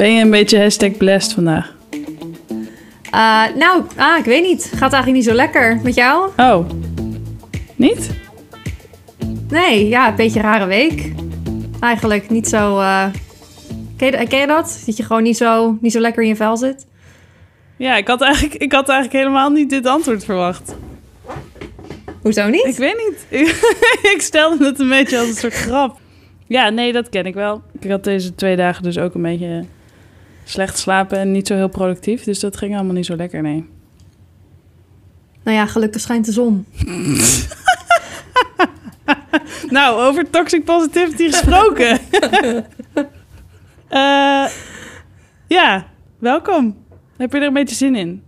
Ben je een beetje hashtag blessed vandaag? Uh, nou, ah, ik weet niet. Gaat eigenlijk niet zo lekker. Met jou? Oh. Niet? Nee, ja, een beetje een rare week. Eigenlijk niet zo... Uh... Ken, je, ken je dat? Dat je gewoon niet zo, niet zo lekker in je vel zit? Ja, ik had, eigenlijk, ik had eigenlijk helemaal niet dit antwoord verwacht. Hoezo niet? Ik weet niet. ik stelde het een beetje als een soort grap. Ja, nee, dat ken ik wel. Ik had deze twee dagen dus ook een beetje slecht slapen en niet zo heel productief. Dus dat ging allemaal niet zo lekker, nee. Nou ja, gelukkig schijnt de zon. nou, over toxic positivity gesproken. uh, ja, welkom. Heb je er een beetje zin in?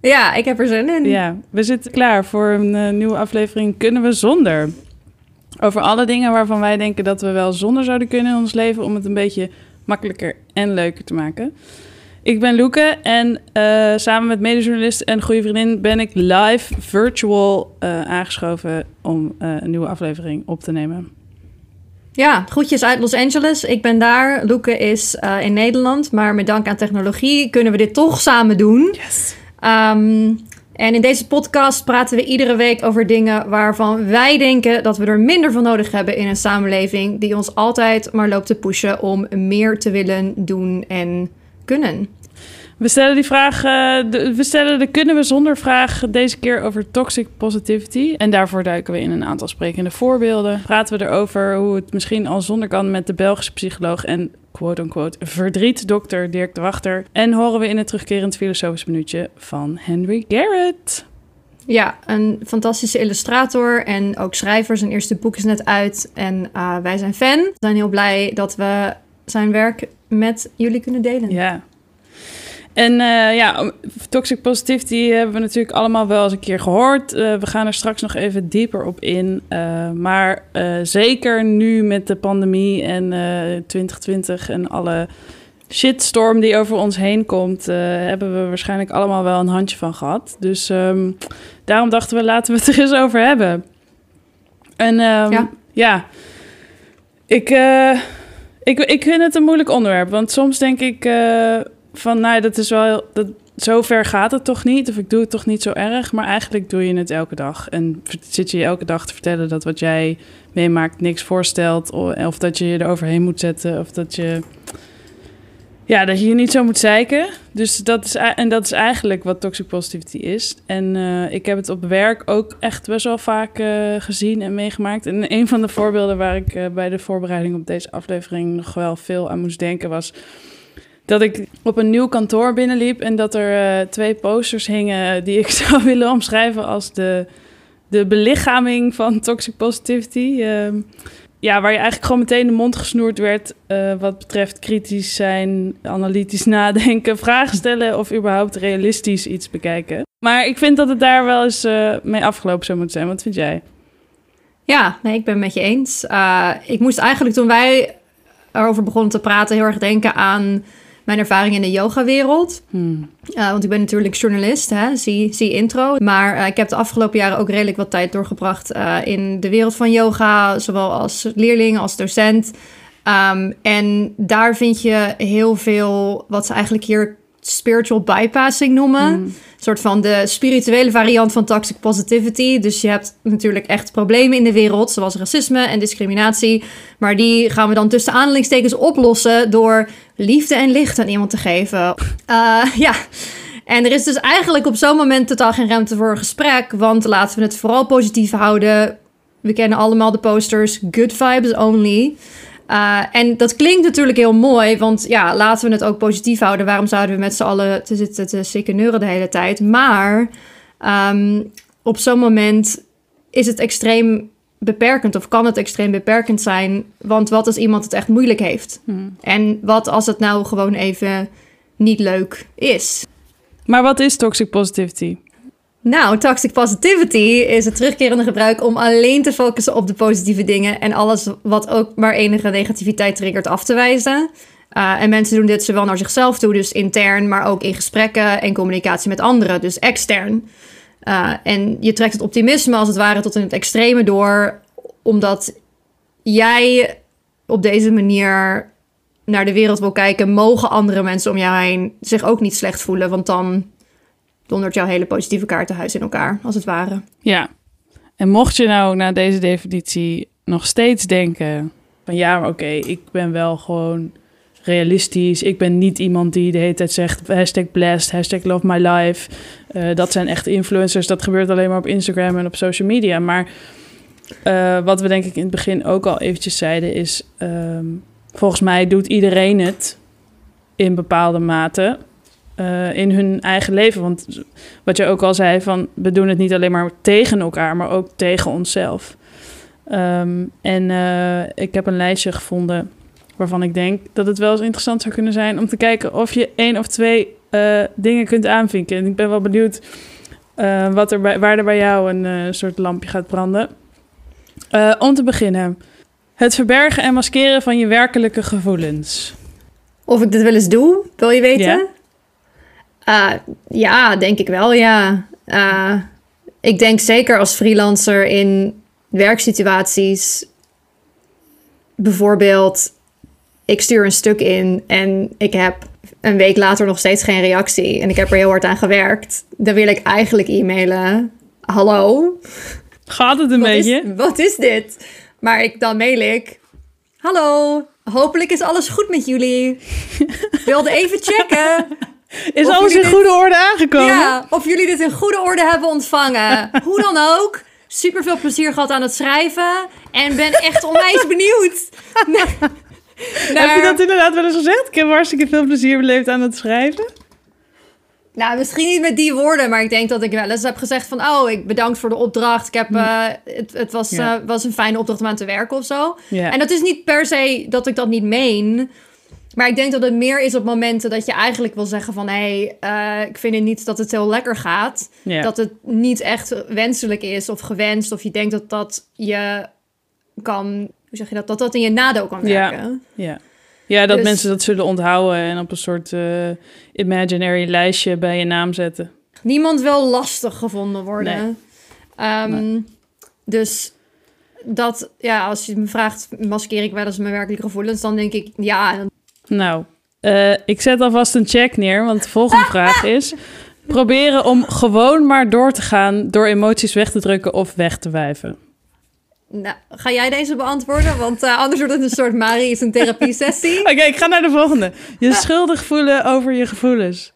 Ja, ik heb er zin in. Ja, we zitten klaar voor een uh, nieuwe aflevering Kunnen we zonder? Over alle dingen waarvan wij denken dat we wel zonder zouden kunnen in ons leven... om het een beetje makkelijker en leuker te maken. Ik ben Loeke en uh, samen met medejournalist en goede vriendin ben ik live virtual uh, aangeschoven om uh, een nieuwe aflevering op te nemen. Ja, groetjes uit Los Angeles. Ik ben daar. Loeke is in Nederland. Maar met dank aan technologie kunnen we dit toch samen doen. Yes. Um, en in deze podcast praten we iedere week over dingen waarvan wij denken dat we er minder van nodig hebben in een samenleving die ons altijd maar loopt te pushen om meer te willen doen en kunnen. We stellen die vraag, uh, de, we stellen de kunnen we zonder vraag deze keer over toxic positivity. En daarvoor duiken we in een aantal sprekende voorbeelden. Praten we erover hoe het misschien al zonder kan met de Belgische psycholoog en quote-unquote verdrietdokter Dirk de Wachter. En horen we in het terugkerend filosofisch minuutje van Henry Garrett. Ja, een fantastische illustrator en ook schrijver. Zijn eerste boek is net uit en uh, wij zijn fan. We zijn heel blij dat we zijn werk met jullie kunnen delen. Ja, en uh, ja, toxic positivity hebben we natuurlijk allemaal wel eens een keer gehoord. Uh, we gaan er straks nog even dieper op in. Uh, maar zeker nu met de pandemie en 2020 en alle shitstorm die over ons heen komt, hebben we waarschijnlijk allemaal wel een handje van gehad. Dus um, daarom dachten we, laten we het er eens over hebben. En um, ja. ja, ik, ik, ik vind het een moeilijk onderwerp. Want soms denk ik van, nou, dat is wel, dat, zo ver gaat het toch niet, of ik doe het toch niet zo erg, maar eigenlijk doe je het elke dag. En zit je elke dag te vertellen dat wat jij meemaakt niks voorstelt, of dat je je eroverheen moet zetten, of dat je, ja, dat je je niet zo moet zeiken. Dus dat is, en dat is eigenlijk wat toxic positivity is. En uh, ik heb het op werk ook echt best wel vaak uh, gezien en meegemaakt. En een van de voorbeelden waar ik uh, bij de voorbereiding op deze aflevering nog wel veel aan moest denken was dat ik op een nieuw kantoor binnenliep en dat er uh, twee posters hingen die ik zou willen omschrijven als de, de belichaming van toxic positivity. Uh, ja, waar je eigenlijk gewoon meteen de mond gesnoerd werd uh, wat betreft kritisch zijn, analytisch nadenken, vragen stellen of überhaupt realistisch iets bekijken. Maar ik vind dat het daar wel eens uh, mee afgelopen zou moeten zijn. Wat vind jij? Ja, nee, ik ben het met je eens. Ik moest eigenlijk toen wij erover begonnen te praten heel erg denken aan mijn ervaring in de yogawereld. Hmm. Uh, want ik ben natuurlijk journalist, hè, zie, zie intro. Maar uh, ik heb de afgelopen jaren ook redelijk wat tijd doorgebracht uh, in de wereld van yoga, zowel als leerling als docent. Um, en daar vind je heel veel wat ze eigenlijk hier spiritual bypassing noemen. Mm. Een soort van de spirituele variant van toxic positivity. Dus je hebt natuurlijk echt problemen in de wereld, zoals racisme en discriminatie. Maar die gaan we dan tussen aanhalingstekens oplossen door liefde en licht aan iemand te geven. Uh, ja. En er is dus eigenlijk op zo'n moment totaal geen ruimte voor een gesprek. Want laten we het vooral positief houden. We kennen allemaal de posters. Good vibes only. Uh, en dat klinkt natuurlijk heel mooi, want ja, laten we het ook positief houden. Waarom zouden we met z'n allen te zitten te sekeneuren de hele tijd? Maar um, op zo'n moment is het extreem beperkend of kan het extreem beperkend zijn. Want wat als iemand het echt moeilijk heeft? Hmm. En wat als het nou gewoon even niet leuk is? Maar wat is toxic positivity? Nou, toxic positivity is het terugkerende gebruik om alleen te focussen op de positieve dingen en alles wat ook maar enige negativiteit triggert af te wijzen. Uh, en mensen doen dit zowel naar zichzelf toe, dus intern, maar ook in gesprekken en communicatie met anderen, dus extern. Uh, en je trekt het optimisme als het ware tot in het extreme door, omdat jij op deze manier naar de wereld wil kijken, mogen andere mensen om jou heen zich ook niet slecht voelen. Want dan dondert jouw hele positieve kaartenhuis in elkaar, als het ware. Ja. En mocht je nou na deze definitie nog steeds denken van ja, maar oké, ik ben wel gewoon realistisch. Ik ben niet iemand die de hele tijd zegt hashtag blessed, hashtag love my life. Uh, dat zijn echt influencers. Dat gebeurt alleen maar op Instagram en op social media. Maar uh, wat we denk ik in het begin ook al eventjes zeiden is... Um, volgens mij doet iedereen het in bepaalde mate uh, in hun eigen leven. Want wat je ook al zei, van we doen het niet alleen maar tegen elkaar, maar ook tegen onszelf. Um, en uh, ik heb een lijstje gevonden waarvan ik denk dat het wel eens interessant zou kunnen zijn om te kijken of je één of twee uh, dingen kunt aanvinken. En ik ben wel benieuwd wat er bij, waar er bij jou een soort lampje gaat branden. om te beginnen, het verbergen en maskeren van je werkelijke gevoelens. Of ik dit wel eens doe, wil je weten? Ja, uh, ja denk ik wel, ja. Uh, ik denk zeker als freelancer in werksituaties... bijvoorbeeld, ik stuur een stuk in en ik heb een week later nog steeds geen reactie... en ik heb er heel hard aan gewerkt... dan wil ik eigenlijk e-mailen... Hallo? Gaat het een wat beetje? Is, wat is dit? Maar ik, dan mail ik. Hallo, hopelijk is alles goed met jullie. Wilde even checken. Is alles in dit, goede orde aangekomen? Ja, of jullie dit in goede orde hebben ontvangen. Hoe dan ook. Super veel plezier gehad aan het schrijven. En ben echt onwijs benieuwd. Naar... Heb je dat inderdaad wel eens gezegd? Ik heb hartstikke veel plezier beleefd aan het schrijven. Nou, misschien niet met die woorden, maar ik denk dat ik wel eens heb gezegd van... oh, ik bedankt voor de opdracht. Ik heb, uh, het, het was, ja. uh, was een fijne opdracht om aan te werken of zo. Ja. En dat is niet per se dat ik dat niet meen. Maar ik denk dat het meer is op momenten dat je eigenlijk wil zeggen van... hé, hey, uh, ik vind het niet dat het heel lekker gaat. Dat het niet echt wenselijk is of gewenst. Of je denkt dat dat je kan... Hoe zeg je dat? Dat dat in je nadeel kan werken. Ja, ja. Ja, dat dus... mensen dat zullen onthouden en op een soort uh, imaginary lijstje bij je naam zetten. Niemand wil lastig gevonden worden. Nee. Um, nee. Dus dat, ja, als je me vraagt, maskeer ik wel eens mijn werkelijke gevoelens, dan denk ik ja. Nou, uh, ik zet alvast een check neer, want de volgende vraag is: proberen om gewoon maar door te gaan door emoties weg te drukken of weg te wijven. Nou, ga jij deze beantwoorden? Want uh, anders wordt het een soort Marie is een therapie-sessie. Oké, okay, ik ga naar de volgende. Je schuldig voelen over je gevoelens.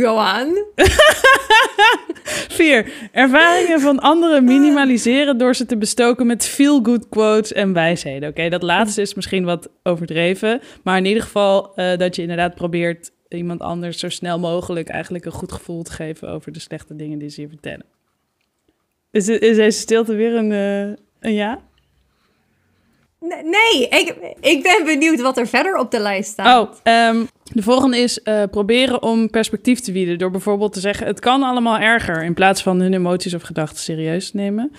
Johan. Vier. Ervaringen van anderen minimaliseren door ze te bestoken met feel-good quotes en wijsheden. Oké, dat laatste is misschien wat overdreven. Maar in ieder geval uh, dat je inderdaad probeert iemand anders zo snel mogelijk eigenlijk een goed gevoel te geven over de slechte dingen die ze je vertellen. Is, is deze stilte weer een, uh, een ja? Nee, ik, ik ben benieuwd wat er verder op de lijst staat. Oh, um, de volgende is uh, proberen om perspectief te bieden. Door bijvoorbeeld te zeggen, het kan allemaal erger. In plaats van hun emoties of gedachten serieus te nemen.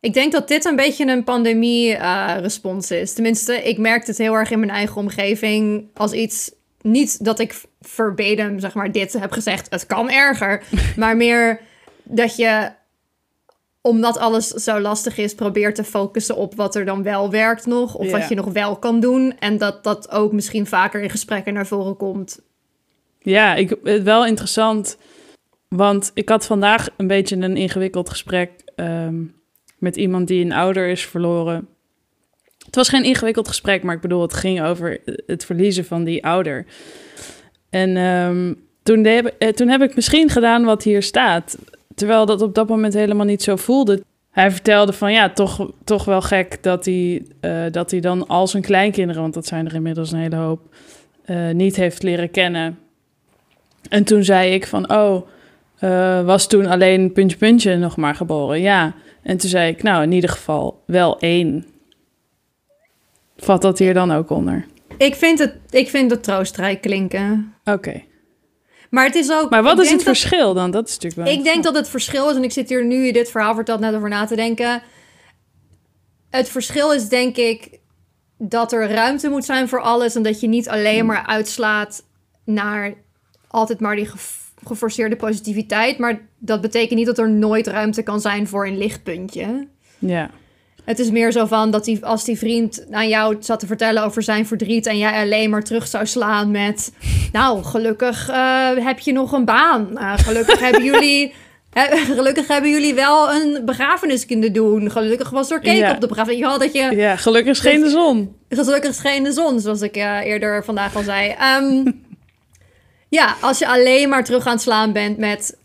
Ik denk dat dit een beetje een pandemie-respons uh, is. Tenminste, ik merkte het heel erg in mijn eigen omgeving als iets niet dat ik verbeden, zeg maar, dit heb gezegd. Het kan erger. maar meer dat je, omdat alles zo lastig is, probeert te focussen op wat er dan wel werkt nog. Of wat je nog wel kan doen. En dat dat ook misschien vaker in gesprekken naar voren komt. Ja, ik, het wel interessant. Want ik had vandaag een beetje een ingewikkeld gesprek ehm, met iemand die een ouder is verloren. Het was geen ingewikkeld gesprek, maar ik bedoel, het ging over het verliezen van die ouder. En ehm, toen, de, eh, toen heb ik misschien gedaan wat hier staat. Terwijl dat op dat moment helemaal niet zo voelde. Hij vertelde van ja, toch, toch wel gek dat hij, uh, dat hij dan al zijn kleinkinderen, want dat zijn er inmiddels een hele hoop, uh, niet heeft leren kennen. En toen zei ik van oh, uh, was toen alleen puntje puntje nog maar geboren? Ja. En toen zei ik nou in ieder geval wel één. Vat dat hier dan ook onder? Ik vind het, ik vind het troostrijk klinken. Oké. Okay. Maar het is ook. Maar wat is het dat, verschil dan? Dat is natuurlijk wel. Ik denk dat het verschil is, en ik zit hier nu je dit verhaal vertelt net over na te denken. Het verschil is denk ik dat er ruimte moet zijn voor alles en dat je niet alleen maar uitslaat naar altijd maar die ge geforceerde positiviteit. Maar dat betekent niet dat er nooit ruimte kan zijn voor een lichtpuntje. Ja. Het is meer zo van dat die, als die vriend aan jou zat te vertellen over zijn verdriet en jij alleen maar terug zou slaan met, nou, gelukkig uh, heb je nog een baan. Uh, gelukkig hebben jullie. gelukkig hebben jullie wel een begrafenis kunnen doen. Gelukkig was er cake Ja. op de begrafenis. Had dat je Ja, gelukkig scheen de zon. Gelukkig scheen de zon, zoals ik eh, eerder vandaag al zei. Ehm, ja, als je alleen maar terug aan het slaan bent met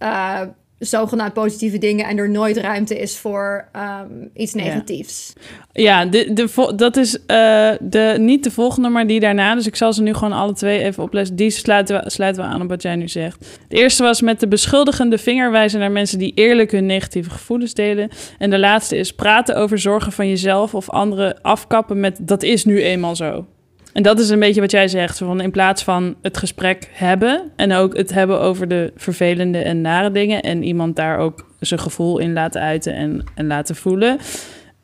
eh, zogenaamd positieve dingen en er nooit ruimte is voor ehm, iets negatiefs. Ja, de, de, dat is eh, de, niet de volgende, maar die daarna. Dus ik zal ze nu gewoon alle twee even oplezen. Die sluiten we, sluiten we aan op wat jij nu zegt. De eerste was met de beschuldigende vinger wijzen naar mensen die eerlijk hun negatieve gevoelens delen. En de laatste is praten over zorgen van jezelf of anderen afkappen met dat is nu eenmaal zo. En dat is een beetje wat jij zegt. Van in plaats van het gesprek hebben en ook het hebben over de vervelende en nare dingen. En iemand daar ook zijn gevoel in laten uiten en, en laten voelen.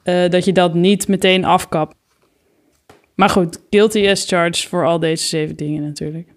eh, dat je dat niet meteen afkapt. Maar goed, guilty as charged voor al deze zeven dingen natuurlijk.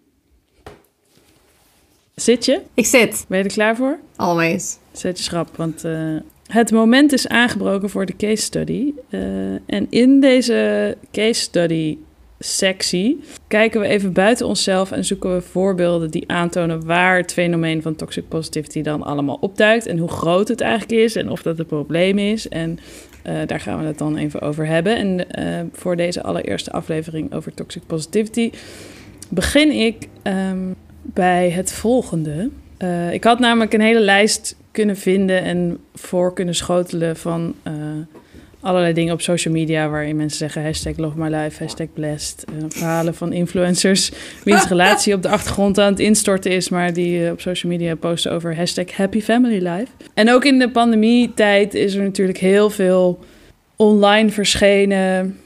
Zit je? Ik zit, Ben je er klaar voor? always. Zet je schrap, want eh, het moment is aangebroken voor de case study. Eh, en in deze case study sectie kijken we even buiten onszelf en zoeken we voorbeelden die aantonen waar het fenomeen van toxic positivity dan allemaal opduikt en hoe groot het eigenlijk is en of dat een probleem is. En eh, daar gaan we het dan even over hebben. En eh, voor deze allereerste aflevering over toxic positivity begin ik ehm, bij het volgende. Eh, ik had namelijk een hele lijst kunnen vinden en voor kunnen schotelen van allerlei dingen op social media waarin mensen zeggen hashtag love my life, hashtag blessed. eh, verhalen van influencers wiens relatie op de achtergrond aan het instorten is, maar die eh, op social media posten over hashtag happy family life. En ook in de pandemietijd is er natuurlijk heel veel online verschenen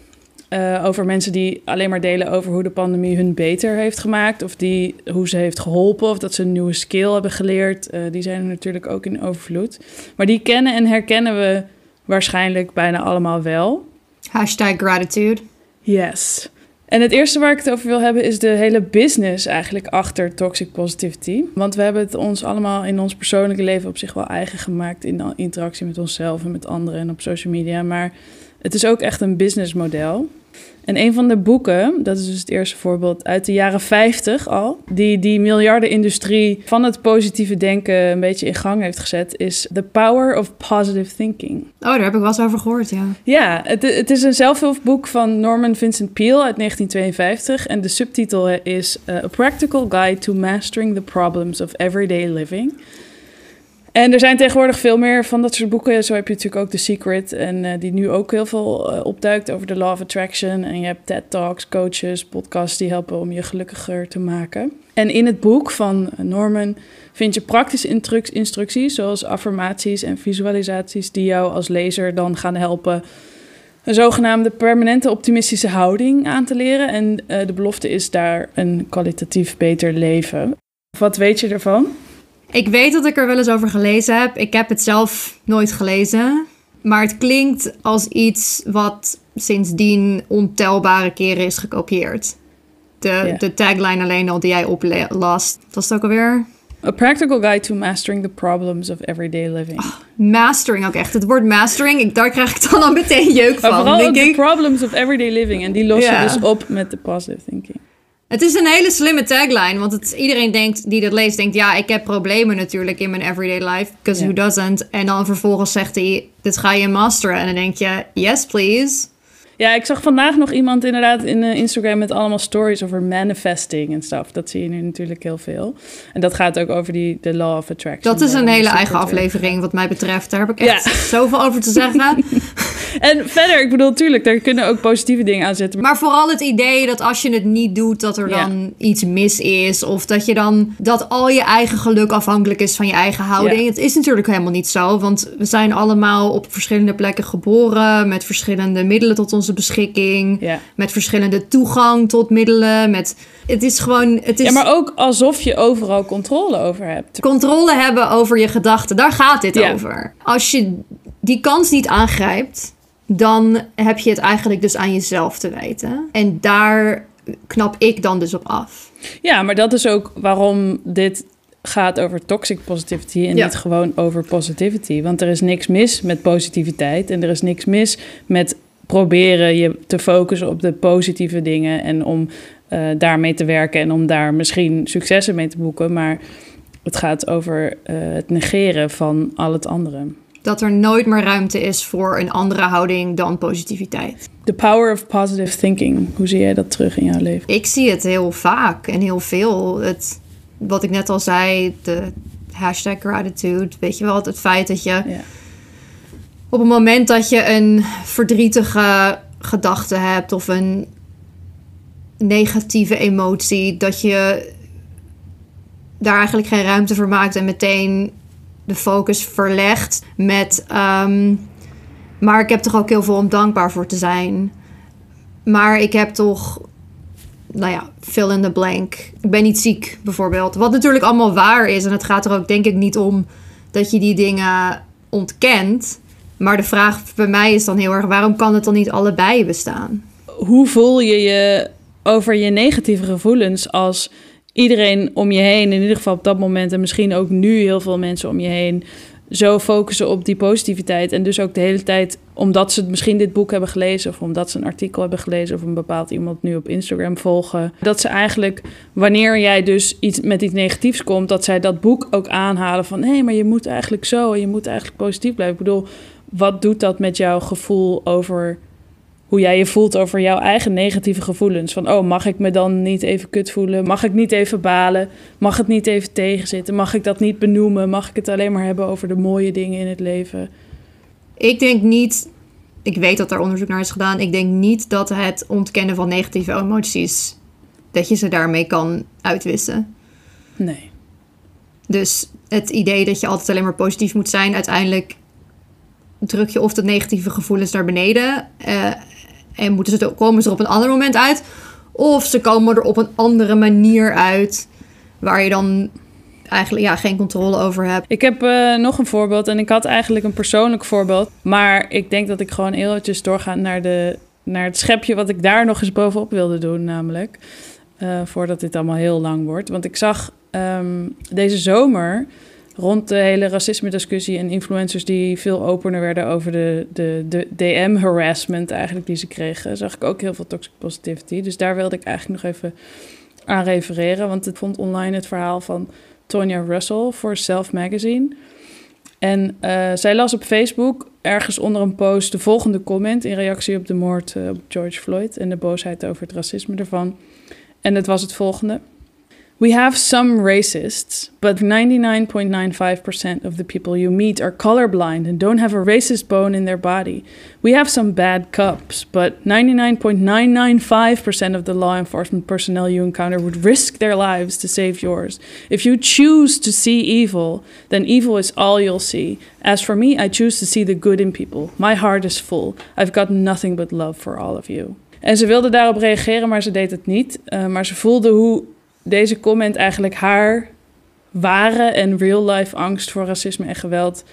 eh, over mensen die alleen maar delen over hoe de pandemie hun beter heeft gemaakt. Of die, hoe ze heeft geholpen. Of dat ze een nieuwe skill hebben geleerd. Die zijn er natuurlijk ook in overvloed. Maar die kennen en herkennen we waarschijnlijk bijna allemaal wel. Hashtag gratitude. Yes. En het eerste waar ik het over wil hebben is de hele business eigenlijk achter toxic positivity. Want we hebben het ons allemaal in ons persoonlijke leven op zich wel eigen gemaakt in de interactie met onszelf en met anderen en op social media. Maar het is ook echt een businessmodel. En een van de boeken, dat is dus het eerste voorbeeld uit de jaren 50 al, die die miljardenindustrie van het positieve denken een beetje in gang heeft gezet, is The Power of Positive Thinking. Oh, daar heb ik wel eens over gehoord, ja. Ja, het, het is een zelfhulpboek van Norman Vincent Peale uit 1952. En de subtitel is eh, A Practical Guide to Mastering the Problems of Everyday Living. En er zijn tegenwoordig veel meer van dat soort boeken. Zo heb je natuurlijk ook The Secret. En eh, die nu ook heel veel eh, opduikt over de Law of Attraction. En je hebt TED Talks, coaches, podcasts die helpen om je gelukkiger te maken. En in het boek van Norman vind je praktische instruc- instructies, zoals affirmaties en visualisaties, die jou als lezer dan gaan helpen een zogenaamde permanente optimistische houding aan te leren. En eh, de belofte is daar een kwalitatief beter leven. Wat weet je ervan? Ik weet dat ik er wel eens over gelezen heb. Ik heb het zelf nooit gelezen. Maar het klinkt als iets wat sindsdien ontelbare keren is gekopieerd. De, de tagline alleen al die jij oplas. Was het ook alweer? A practical guide to mastering the problems of everyday living. Mastering ook echt. Het woord mastering, ik, daar krijg ik dan al meteen jeuk maar van. vooral denk ook de problems of everyday living. En die los je dus op met de positive thinking. Het is een hele slimme tagline, want het, iedereen denkt, die dat leest, denkt, ja, ik heb problemen natuurlijk in mijn everyday life, because who doesn't? En dan vervolgens zegt hij, dit ga je masteren. En dan denk je, yes please. Ja, ik zag vandaag nog iemand inderdaad in eh, Instagram met allemaal stories over manifesting en stuff. Dat zie je nu natuurlijk heel veel. En dat gaat ook over die de law of attraction. Dat is een hele eigen aflevering wat mij betreft. Daar heb ik echt Ja. zoveel over te zeggen. En verder, ik bedoel, natuurlijk, daar kunnen ook positieve dingen aan zitten. Maar vooral het idee dat als je het niet doet, dat er Ja. dan iets mis is. Of dat je dan dat al je eigen geluk afhankelijk is van je eigen houding. Ja. Het is natuurlijk helemaal niet zo. Want we zijn allemaal op verschillende plekken geboren. Met verschillende middelen tot onze beschikking. Ja. Met verschillende toegang tot middelen. Met, het is gewoon. Het is ja, maar ook alsof je overal controle over hebt. controle hebben over je gedachten. Daar gaat dit Ja. over. Als je die kans niet aangrijpt, dan heb je het eigenlijk dus aan jezelf te wijten. En daar knap ik dan dus op af. Ja, maar dat is ook waarom dit gaat over toxic positivity en Ja. niet gewoon over positivity. Want er is niks mis met positiviteit en er is niks mis met proberen je te focussen op de positieve dingen en om eh, daarmee te werken en om daar misschien successen mee te boeken. Maar het gaat over eh, het negeren van al het andere. Dat er nooit meer ruimte is voor een andere houding dan positiviteit. The power of positive thinking. Hoe zie jij dat terug in jouw leven? Ik zie het heel vaak en heel veel. Het, wat ik net al zei, de hashtag gratitude. Weet je wel, het feit dat je. Op het moment dat je een verdrietige gedachte hebt of een negatieve emotie, dat je daar eigenlijk geen ruimte voor maakt en meteen de focus verlegt met. ehm, maar ik heb toch ook heel veel om dankbaar voor te zijn. Maar ik heb toch, nou ja, fill in the blank. Ik ben niet ziek, bijvoorbeeld. Wat natuurlijk allemaal waar is. En het gaat er ook, denk ik, niet om dat je die dingen ontkent. Maar de vraag bij mij is dan heel erg: waarom kan het dan niet allebei bestaan? hoe voel je je over je negatieve gevoelens als iedereen om je heen, in ieder geval op dat moment en misschien ook nu heel veel mensen om je heen, zo focussen op die positiviteit en dus ook de hele tijd omdat ze misschien dit boek hebben gelezen of omdat ze een artikel hebben gelezen of een bepaald iemand nu op Instagram volgen, dat ze eigenlijk wanneer jij dus iets met iets negatiefs komt, dat zij dat boek ook aanhalen van hé, maar je moet eigenlijk zo en je moet eigenlijk positief blijven. Ik bedoel, wat doet dat met jouw gevoel over hoe jij je voelt over jouw eigen negatieve gevoelens. Van, oh, mag ik me dan niet even kut voelen? Mag ik niet even balen? Mag het niet even tegenzitten? Mag ik dat niet benoemen? Mag ik het alleen maar hebben over de mooie dingen in het leven? Ik denk niet, ik weet dat er onderzoek naar is gedaan. Ik denk niet dat het ontkennen van negatieve emoties, dat je ze daarmee kan uitwissen. Nee. Dus het idee dat je altijd alleen maar positief moet zijn, uiteindelijk druk je of de negatieve gevoelens naar beneden eh, en moeten ze, komen ze er op een ander moment uit, of ze komen er op een andere manier uit, waar je dan eigenlijk ja, geen controle over hebt. Ik heb eh, nog een voorbeeld en ik had eigenlijk een persoonlijk voorbeeld. Maar ik denk dat ik gewoon eventjes doorga naar, de, naar het schepje wat ik daar nog eens bovenop wilde doen, namelijk. eh, voordat dit allemaal heel lang wordt. Want ik zag ehm, deze zomer rond de hele racisme-discussie en influencers die veel opener werden over de, de, de DM-harassment eigenlijk die ze kregen, zag ik ook heel veel toxic positivity. Dus daar wilde ik eigenlijk nog even aan refereren, want ik vond online het verhaal van Tonya Russell voor Self Magazine. En eh, zij las op Facebook ergens onder een post de volgende comment in reactie op de moord eh, op George Floyd en de boosheid over het racisme ervan. En het was het volgende. We have some racists, but 99.95% of the people you meet are colorblind and don't have a racist bone in their body. We have some bad cops, but 99.995% of the law enforcement personnel you encounter would risk their lives to save yours. If you choose to see evil, then evil is all you'll see. As for me, I choose to see the good in people. My heart is full. I've got nothing but love for all of you. En ze wilde daarop reageren, maar ze deed het niet. Uh, maar ze voelde hoe deze comment eigenlijk haar ware en real-life angst voor racisme en geweld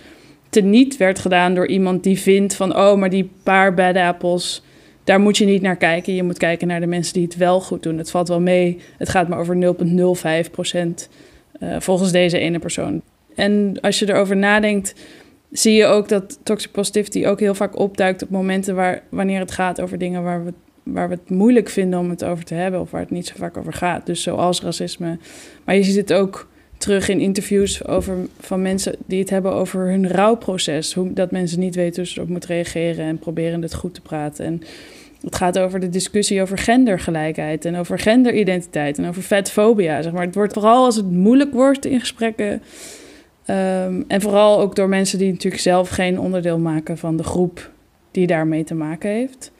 teniet werd gedaan door iemand die vindt van... oh, maar die paar bad apples, daar moet je niet naar kijken. Je moet kijken naar de mensen die het wel goed doen. Het valt wel mee. Het gaat maar over 0,05 procent uh, volgens deze ene persoon. En als je erover nadenkt, zie je ook dat toxic positivity ook heel vaak opduikt op momenten waar, wanneer het gaat over dingen waar we, waar we het moeilijk vinden om het over te hebben of waar het niet zo vaak over gaat. Dus zoals racisme. Maar je ziet het ook terug in interviews over, van mensen die het hebben over hun rouwproces. Hoe, dat mensen niet weten hoe ze erop moeten reageren en proberen het goed te praten. En het gaat over de discussie over gendergelijkheid en over genderidentiteit en over vetfobia. Zeg maar. Het wordt vooral als het moeilijk wordt in gesprekken. Um, en vooral ook door mensen die natuurlijk zelf geen onderdeel maken van de groep die daarmee te maken heeft.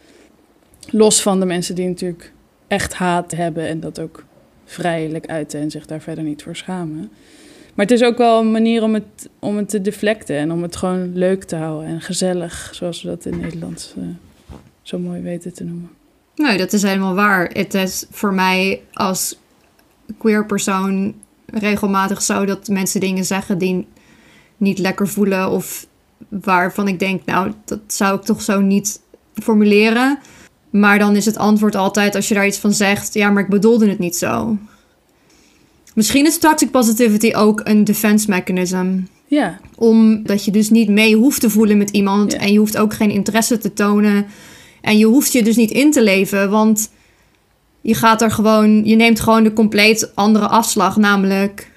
Los van de mensen die natuurlijk echt haat hebben en dat ook vrijelijk uiten en zich daar verder niet voor schamen. Maar het is ook wel een manier om het, om het te deflecten en om het gewoon leuk te houden en gezellig, zoals we dat in Nederland uh, zo mooi weten te noemen. Nee, dat is helemaal waar. Het is voor mij als queer persoon regelmatig zo dat mensen dingen zeggen die niet lekker voelen of waarvan ik denk, nou, dat zou ik toch zo niet formuleren. Maar dan is het antwoord altijd als je daar iets van zegt, ja, maar ik bedoelde het niet zo. Misschien is toxic positivity ook een defense mechanism. Ja. Omdat je dus niet mee hoeft te voelen met iemand. Ja. En je hoeft ook geen interesse te tonen. En je hoeft je dus niet in te leven. Want je gaat er gewoon. Je neemt gewoon de compleet andere afslag. Namelijk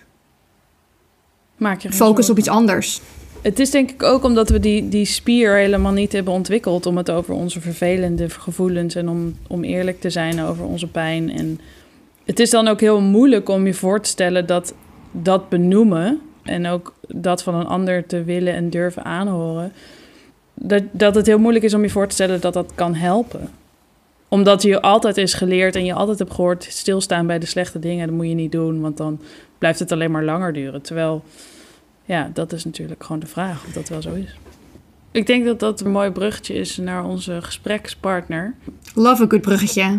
Maak je focus zorgen. op iets anders. Het is denk ik ook omdat we die, die spier helemaal niet hebben ontwikkeld om het over onze vervelende gevoelens en om, om eerlijk te zijn over onze pijn. En het is dan ook heel moeilijk om je voor te stellen dat dat benoemen en ook dat van een ander te willen en durven aanhoren, dat, dat het heel moeilijk is om je voor te stellen dat dat kan helpen. Omdat je altijd is geleerd en je altijd hebt gehoord, stilstaan bij de slechte dingen, dat moet je niet doen, want dan blijft het alleen maar langer duren. Terwijl ja, dat is natuurlijk gewoon de vraag of dat wel zo is. Ik denk dat dat een mooi bruggetje is naar onze gesprekspartner. Love a good bruggetje.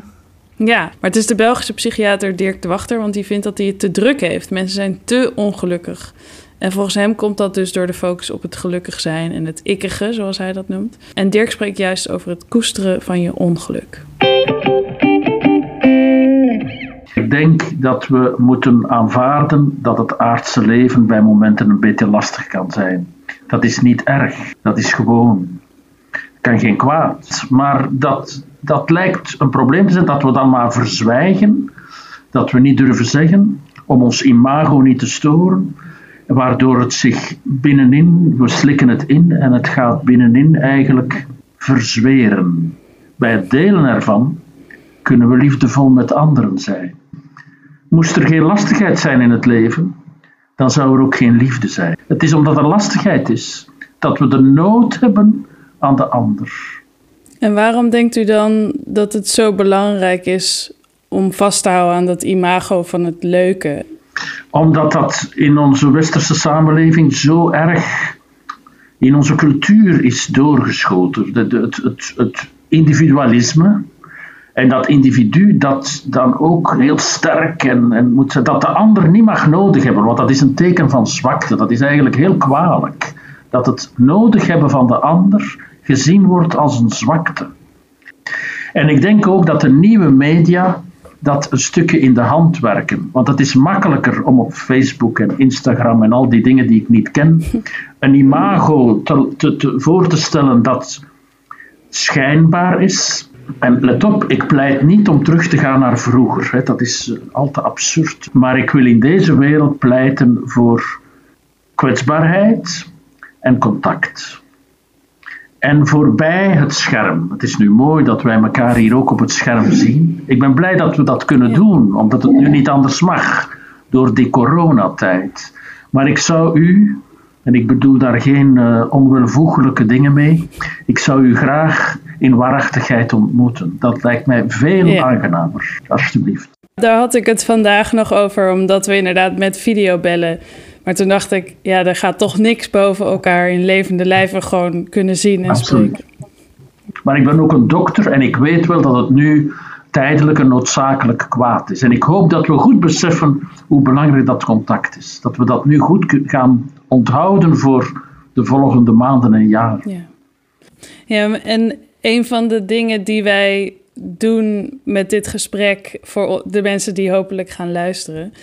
Ja, maar het is de Belgische psychiater Dirk de Wachter, want die vindt dat hij het te druk heeft. Mensen zijn te ongelukkig. En volgens hem komt dat dus door de focus op het gelukkig zijn en het ikkige, zoals hij dat noemt. En Dirk spreekt juist over het koesteren van je ongeluk. Ik denk dat we moeten aanvaarden dat het aardse leven bij momenten een beetje lastig kan zijn. Dat is niet erg, dat is gewoon. Kan geen kwaad. Maar dat, dat lijkt een probleem te zijn dat we dan maar verzwijgen, dat we niet durven zeggen, om ons imago niet te storen, waardoor het zich binnenin, we slikken het in en het gaat binnenin eigenlijk verzweren. Bij het delen ervan kunnen we liefdevol met anderen zijn. Moest er geen lastigheid zijn in het leven, dan zou er ook geen liefde zijn. Het is omdat er lastigheid is dat we de nood hebben aan de ander. En waarom denkt u dan dat het zo belangrijk is om vast te houden aan dat imago van het leuke? Omdat dat in onze westerse samenleving zo erg in onze cultuur is doorgeschoten. De- Het, het, het individualisme. En dat individu dat dan ook heel sterk en, en moet dat de ander niet mag nodig hebben, want dat is een teken van zwakte. Dat is eigenlijk heel kwalijk. Dat het nodig hebben van de ander gezien wordt als een zwakte. En ik denk ook dat de nieuwe media dat een stukje in de hand werken. Want het is makkelijker om op Facebook en Instagram en al die dingen die ik niet ken, een imago te, te- voor te stellen dat schijnbaar is. En let op, ik pleit niet om terug te gaan naar vroeger. Hè. Dat is eh, al te absurd. Maar ik wil in deze wereld pleiten voor kwetsbaarheid en contact. En voorbij het scherm. Het is nu mooi dat wij elkaar hier ook op het scherm zien. Ik ben blij dat we dat kunnen doen, omdat het nu niet anders mag door die coronatijd. Maar ik zou u, en ik bedoel daar geen eh, onwelvoegelijke dingen mee, ik zou u graag in waarachtigheid ontmoeten. Dat lijkt mij veel Ja. aangenamer. Alsjeblieft. Daar had ik het vandaag nog over, omdat we inderdaad met video bellen. Maar toen dacht ik, ja, er gaat toch niks boven elkaar in levende lijven gewoon kunnen zien en Absoluut. spreken. Maar ik ben ook een dokter en ik weet wel dat het nu tijdelijk een noodzakelijk kwaad is. En ik hoop dat we goed beseffen hoe belangrijk dat contact is. Dat we dat nu goed gaan onthouden voor de volgende maanden en jaren. Ja. ja, en een van de dingen die wij doen met dit gesprek voor de mensen die hopelijk gaan luisteren,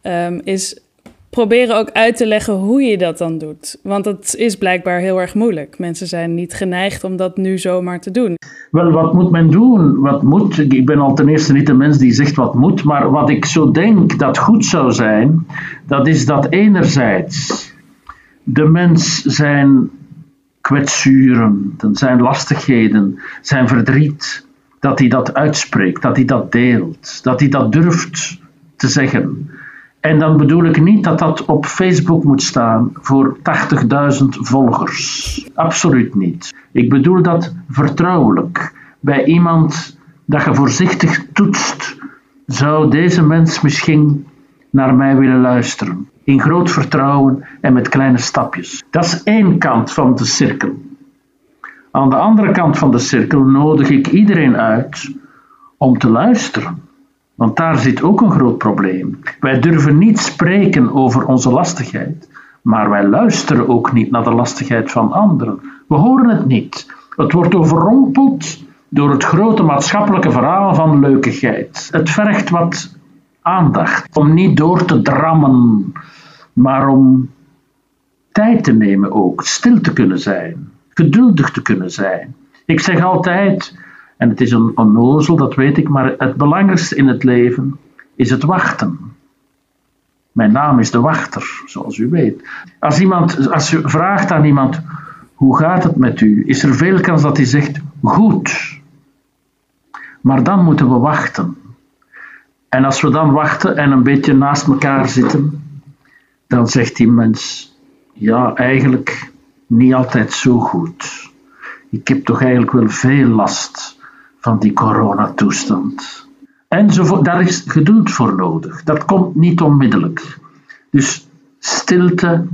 ehm, is proberen ook uit te leggen hoe je dat dan doet. Want het is blijkbaar heel erg moeilijk. Mensen zijn niet geneigd om dat nu zomaar te doen. Wel, wat moet men doen? Wat moet? Ik ben al ten eerste niet de mens die zegt wat moet, maar wat ik zo denk dat goed zou zijn, dat is dat enerzijds de mens zijn kwetsuren, zijn lastigheden, zijn verdriet, dat hij dat uitspreekt, dat hij dat deelt, dat hij dat durft te zeggen. En dan bedoel ik niet dat dat op Facebook moet staan voor 80.000 volgers. Absoluut niet. Ik bedoel dat vertrouwelijk. Bij iemand dat je voorzichtig toetst, zou deze mens misschien naar mij willen luisteren. In groot vertrouwen en met kleine stapjes. Dat is één kant van de cirkel. Aan de andere kant van de cirkel nodig ik iedereen uit om te luisteren. Want daar zit ook een groot probleem. Wij durven niet spreken over onze lastigheid, maar wij luisteren ook niet naar de lastigheid van anderen. We horen het niet. Het wordt overrompeld door het grote maatschappelijke verhaal van leukigheid. Het vergt wat aandacht. Om niet door te drammen, maar om tijd te nemen ook. Stil te kunnen zijn. Geduldig te kunnen zijn. Ik zeg altijd, en het is een onnozel, dat weet ik, maar het belangrijkste in het leven is het wachten. Mijn naam is de wachter, zoals u weet. Als, iemand, als je vraagt aan iemand, hoe gaat het met u? Is er veel kans dat hij zegt, goed. Maar dan moeten we wachten. En als we dan wachten en een beetje naast elkaar zitten, dan zegt die mens, ja, eigenlijk niet altijd zo goed. Ik heb toch eigenlijk wel veel last van die coronatoestand. Enzovoort. Daar is geduld voor nodig. Dat komt niet onmiddellijk. Dus stilte,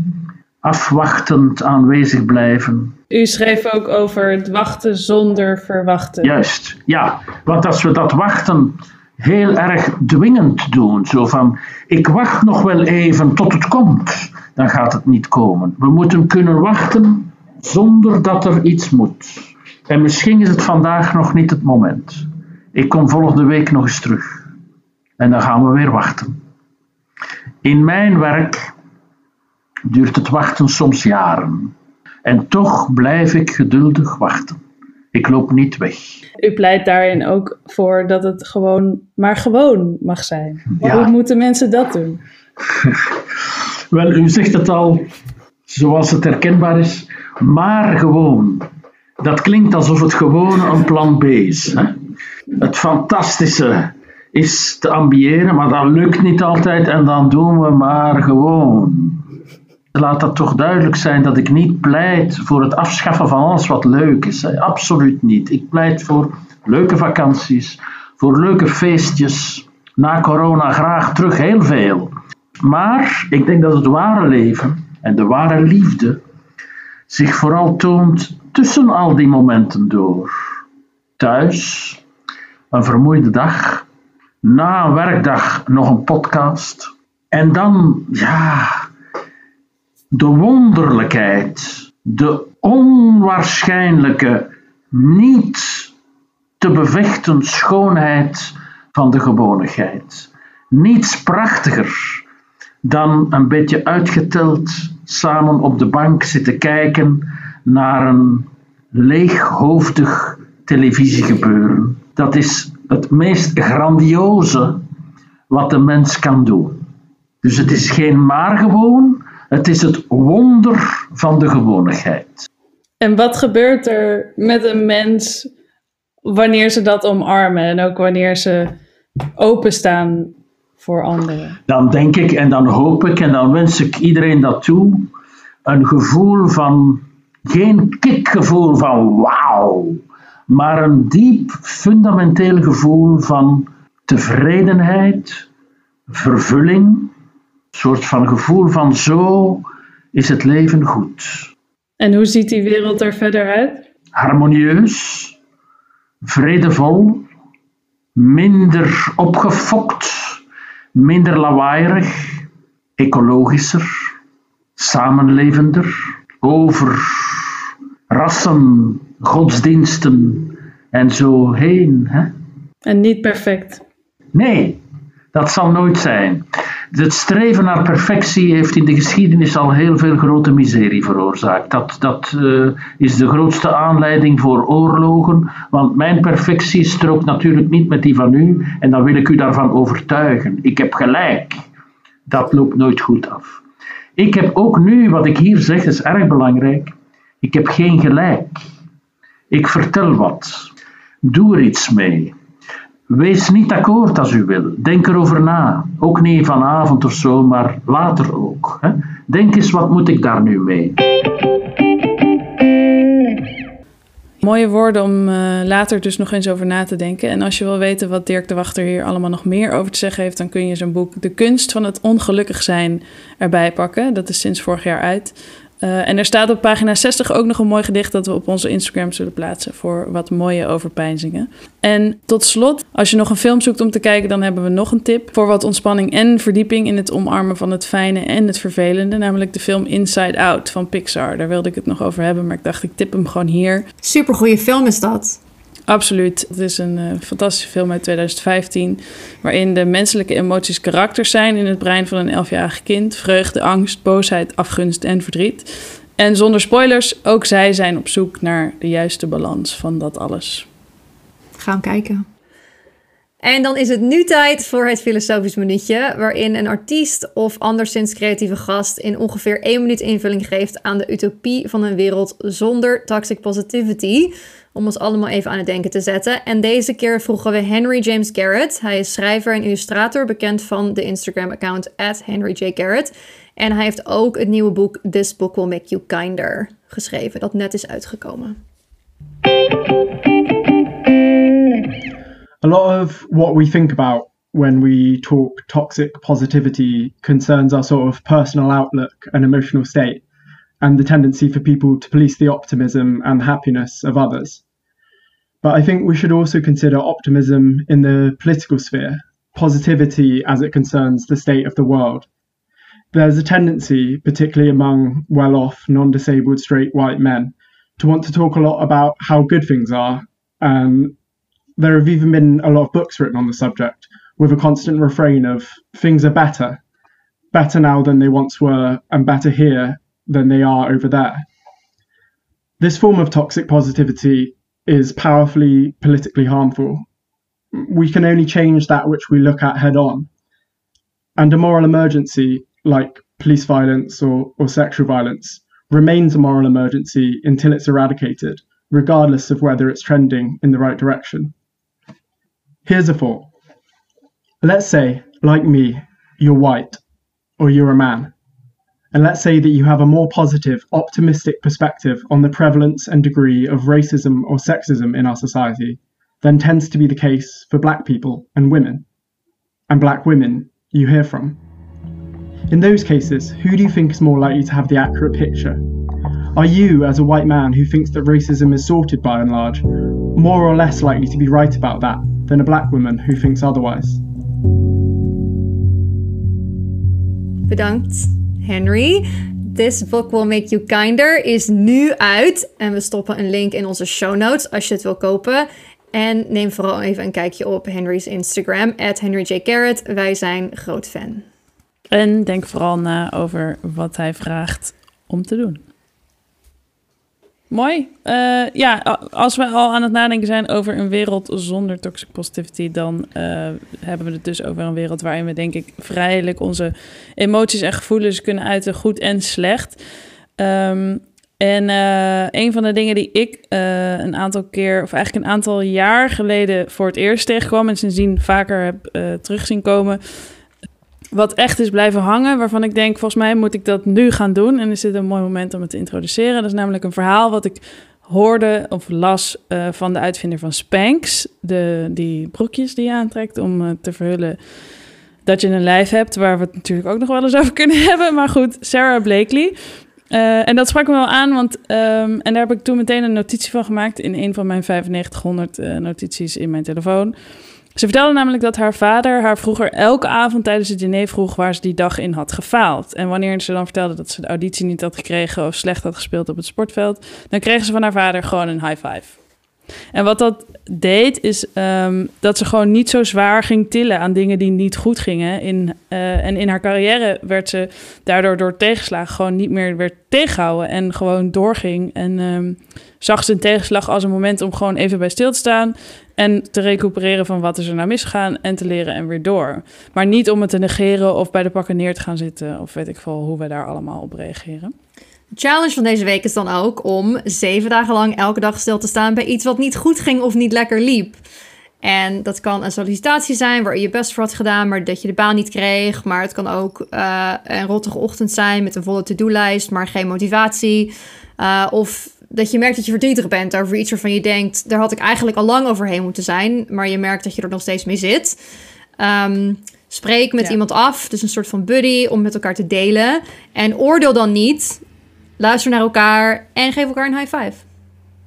afwachtend aanwezig blijven. U schreef ook over het wachten zonder verwachten. Juist, ja. Want als we dat wachten heel erg dwingend doen, zo van ik wacht nog wel even tot het komt, dan gaat het niet komen. We moeten kunnen wachten zonder dat er iets moet. En misschien is het vandaag nog niet het moment. Ik kom volgende week nog eens terug. En dan gaan we weer wachten. In mijn werk duurt het wachten soms jaren. En toch blijf ik geduldig wachten. Ik loop niet weg. U pleit daarin ook voor dat het gewoon maar gewoon mag zijn. Hoe moeten mensen dat doen? Wel, u zegt het al zoals het herkenbaar is, maar gewoon. Dat klinkt alsof het gewoon een plan B is. Hè? Het fantastische is te ambiëren, maar dat lukt niet altijd en dan doen we maar gewoon. Laat dat toch duidelijk zijn dat ik niet pleit voor het afschaffen van alles wat leuk is. Absoluut niet. Ik pleit voor leuke vakanties, voor leuke feestjes. Na corona graag terug heel veel. Maar ik denk dat het ware leven en de ware liefde zich vooral toont tussen al die momenten door. Thuis, een vermoeide dag, na een werkdag nog een podcast. En dan, ja, de wonderlijkheid, de onwaarschijnlijke, niet te bevechten schoonheid van de gewoonigheid. Niets prachtiger dan een beetje uitgeteld samen op de bank zitten kijken naar een leeghoofdig televisiegebeuren. Dat is het meest grandioze wat de mens kan doen. Dus het is geen maar gewoon, het is het wonder van de gewonigheid. En wat gebeurt er met een mens wanneer ze dat omarmen en ook wanneer ze openstaan voor anderen? Dan denk ik en dan hoop ik en dan wens ik iedereen dat toe. Een gevoel van, geen kickgevoel van wauw, maar een diep fundamenteel gevoel van tevredenheid, vervulling, soort van gevoel van zo is het leven goed. En hoe ziet die wereld er verder uit? Harmonieus, vredevol, minder opgefokt, minder lawaaierig, ecologischer, samenlevender, over rassen, godsdiensten en zo heen. Hè? En niet perfect. Nee, dat zal nooit zijn. Het streven naar perfectie heeft in de geschiedenis al heel veel grote miserie veroorzaakt. Dat, dat uh, is de grootste aanleiding voor oorlogen, want mijn perfectie strookt natuurlijk niet met die van u en dan wil ik u daarvan overtuigen. Ik heb gelijk. Dat loopt nooit goed af. Ik heb ook nu, wat ik hier zeg, is erg belangrijk. Ik heb geen gelijk. Ik vertel wat. Doe er iets mee. Wees niet akkoord als u wil. Denk erover na. Ook niet vanavond of zo, maar later ook. Hè? Denk eens, wat moet ik daar nu mee? Mooie woorden om uh, later dus nog eens over na te denken. En als je wil weten wat Dirk de Wachter hier allemaal nog meer over te zeggen heeft, dan kun je zijn boek De kunst van het ongelukkig zijn erbij pakken. Dat is sinds vorig jaar uit. Uh, en er staat op pagina 60 ook nog een mooi gedicht dat we op onze Instagram zullen plaatsen voor wat mooie overpeinzingen. En tot slot, als je nog een film zoekt om te kijken, dan hebben we nog een tip voor wat ontspanning en verdieping in het omarmen van het fijne en het vervelende, namelijk de film Inside Out van Pixar. Daar wilde ik het nog over hebben, maar ik dacht ik tip hem gewoon hier. Supergoeie film is dat. Absoluut. Het is een uh, fantastische film uit 2015, waarin de menselijke emoties karakters zijn in het brein van een elfjarig kind. Vreugde, angst, boosheid, afgunst en verdriet. En zonder spoilers, ook zij zijn op zoek naar de juiste balans van dat alles. Gaan kijken. En dan is het nu tijd voor het filosofisch minuutje, waarin een artiest of anderszins creatieve gast in ongeveer één minuut invulling geeft aan de utopie van een wereld zonder toxic positivity. Om ons allemaal even aan het denken te zetten. En deze keer vroegen we Henry James Garrett. Hij is schrijver en illustrator, bekend van de Instagram-account Henry J. Garrett. En hij heeft ook het nieuwe boek This Book Will Make You Kinder geschreven, dat net is uitgekomen. A lot of what we think about when we talk toxic positivity concerns our sort of personal outlook and emotional state, and the tendency for people to police the optimism and happiness of others. But I think we should also consider optimism in the political sphere, positivity as it concerns the state of the world there's a tendency, particularly among well off, non disabled straight white men, to want to talk a lot about how good things are. And there have even been a lot of books written on the subject with a constant refrain of things are better, better now than they once were, and better here than they are over there. This form of toxic positivity is powerfully politically harmful. We can only change that which we look at head on. And a moral emergency like police violence or, or sexual violence, remains a moral emergency until it's eradicated, regardless of whether it's trending in the right direction. Here's a thought. Let's say, like me, you're white, or you're a man. And let's say that you have a more positive, optimistic perspective on the prevalence and degree of racism or sexism in our society than tends to be the case for black people and women, and black women you hear from. In those cases, who do you think is more likely to have the accurate picture? Are you, as a white man who thinks that racism is sorted by and large, more or less likely to be right about that than a black woman who thinks otherwise? Bedankt, Henry. This Book Will Make You Kinder is nu uit. En we stoppen een link in onze show notes als je het wil kopen. En neem vooral even een kijkje op Henry's Instagram, at Henry J. Garrett. Wij zijn groot fan. En denk vooral na over wat hij vraagt om te doen. Mooi. Uh, ja, als we al aan het nadenken zijn over een wereld zonder toxic positivity, dan uh, hebben we het dus over een wereld waarin we, denk ik, vrijelijk onze emoties en gevoelens kunnen uiten, goed en slecht. Um, en uh, een van de dingen die ik een aantal keer, of eigenlijk een aantal jaar geleden voor het eerst tegenkwam en sindsdien vaker heb terugzien komen, wat echt is blijven hangen, waarvan ik denk, volgens mij moet ik dat nu gaan doen. En is dit een mooi moment om het te introduceren. Dat is namelijk een verhaal wat ik hoorde of las uh, van de uitvinder van Spanx. De, die broekjes die je aantrekt om uh, te verhullen dat je een lijf hebt, waar we het natuurlijk ook nog wel eens over kunnen hebben. Maar goed, Sarah Blakely. Uh, en dat sprak me wel aan, want um, en daar heb ik toen meteen een notitie van gemaakt in een van mijn 9500 notities in mijn telefoon. Ze vertelde namelijk dat haar vader haar vroeger elke avond tijdens het diner vroeg waar ze die dag in had gefaald. En wanneer ze dan vertelde dat ze de auditie niet had gekregen of slecht had gespeeld op het sportveld, dan kreeg ze van haar vader gewoon een high five. En wat dat deed, is um, dat ze gewoon niet zo zwaar ging tillen aan dingen die niet goed gingen. In, uh, en in haar carrière werd ze daardoor door tegenslagen gewoon niet meer werd tegengehouden en gewoon doorging. En um, zag ze een tegenslag als een moment om gewoon even bij stil te staan. En te recupereren van wat is er nou misgegaan en te leren en weer door. Maar niet om het te negeren of bij de pakken neer te gaan zitten. Of weet ik veel hoe we daar allemaal op reageren. De challenge van deze week is dan ook om zeven dagen lang elke dag stil te staan bij iets wat niet goed ging of niet lekker liep. En dat kan een sollicitatie zijn waar je je best voor had gedaan, maar dat je de baan niet kreeg. Maar het kan ook uh, een rottige ochtend zijn met een volle to-do-lijst, maar geen motivatie. Uh, of dat je merkt dat je verdrietig bent over iets waarvan je denkt, daar had ik eigenlijk al lang overheen moeten zijn, maar je merkt dat je er nog steeds mee zit. Um, spreek met iemand af, dus een soort van buddy om met elkaar te delen. En oordeel dan niet, luister naar elkaar en geef elkaar een high five.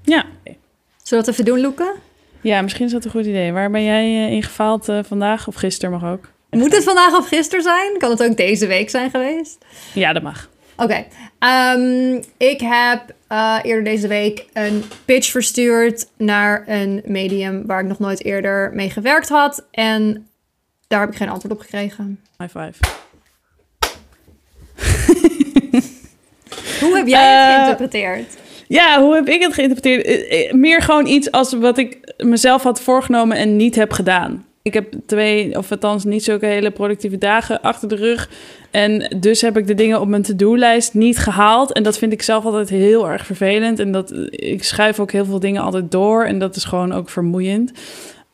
Ja. Zullen we dat even doen, Loeke? Ja, misschien is dat een goed idee. Waar ben jij uh, in gefaald uh, vandaag? Of gisteren mag ook. Moet het vandaag of gisteren zijn? Kan het ook deze week zijn geweest? Ja, dat mag. Oké. Ehm, ik heb uh, eerder deze week een pitch verstuurd naar een medium waar ik nog nooit eerder mee gewerkt had. En daar heb ik geen antwoord op gekregen. High five. Hoe heb jij het geïnterpreteerd? Ja, hoe heb ik het geïnterpreteerd? Meer gewoon iets als wat ik mezelf had voorgenomen en niet heb gedaan. Ik heb twee, of althans niet zulke hele productieve dagen achter de rug. En dus heb ik de dingen op mijn to-do-lijst niet gehaald. En dat vind ik zelf altijd heel erg vervelend. En dat, ik schuif ook heel veel dingen altijd door. En dat is gewoon ook vermoeiend.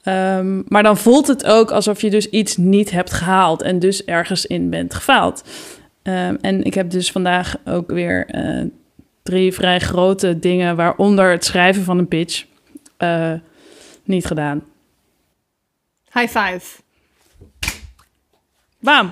Um, maar dan voelt het ook alsof je dus iets niet hebt gehaald. En dus ergens in bent gefaald. Um, en ik heb dus vandaag ook weer uh, drie vrij grote dingen, waaronder het schrijven van een pitch, uh, niet gedaan. High five. Bam.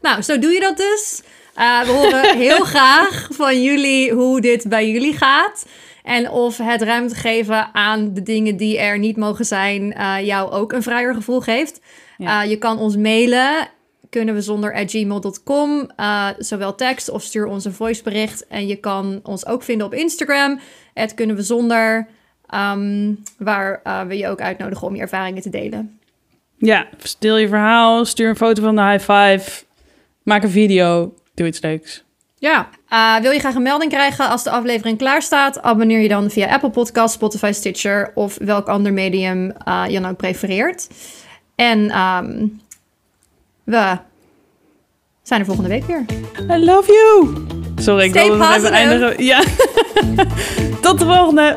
Nou, zo doe je dat dus. Uh, we horen heel graag van jullie hoe dit bij jullie gaat. En of het ruimte geven aan de dingen die er niet mogen zijn, uh, jou ook een vrijer gevoel geeft. Ja. Uh, je kan ons mailen. Kunnen we zonder gmail.com, zowel tekst of stuur ons een voicebericht. En je kan ons ook vinden op Instagram. Het kunnen we zonder. Um, waar we je ook uitnodigen om je ervaringen te delen. Ja, deel je verhaal, stuur een foto van de high five, maak een video, doe iets leuks. Ja, uh, wil je graag een melding krijgen als de aflevering klaar staat? Abonneer je dan via Apple Podcast, Spotify, Stitcher of welk ander medium uh, je dan ook prefereert. En um, we zijn er volgende week weer. I love you! Sorry, ik wilde even eindigen. Ja. Tot de volgende!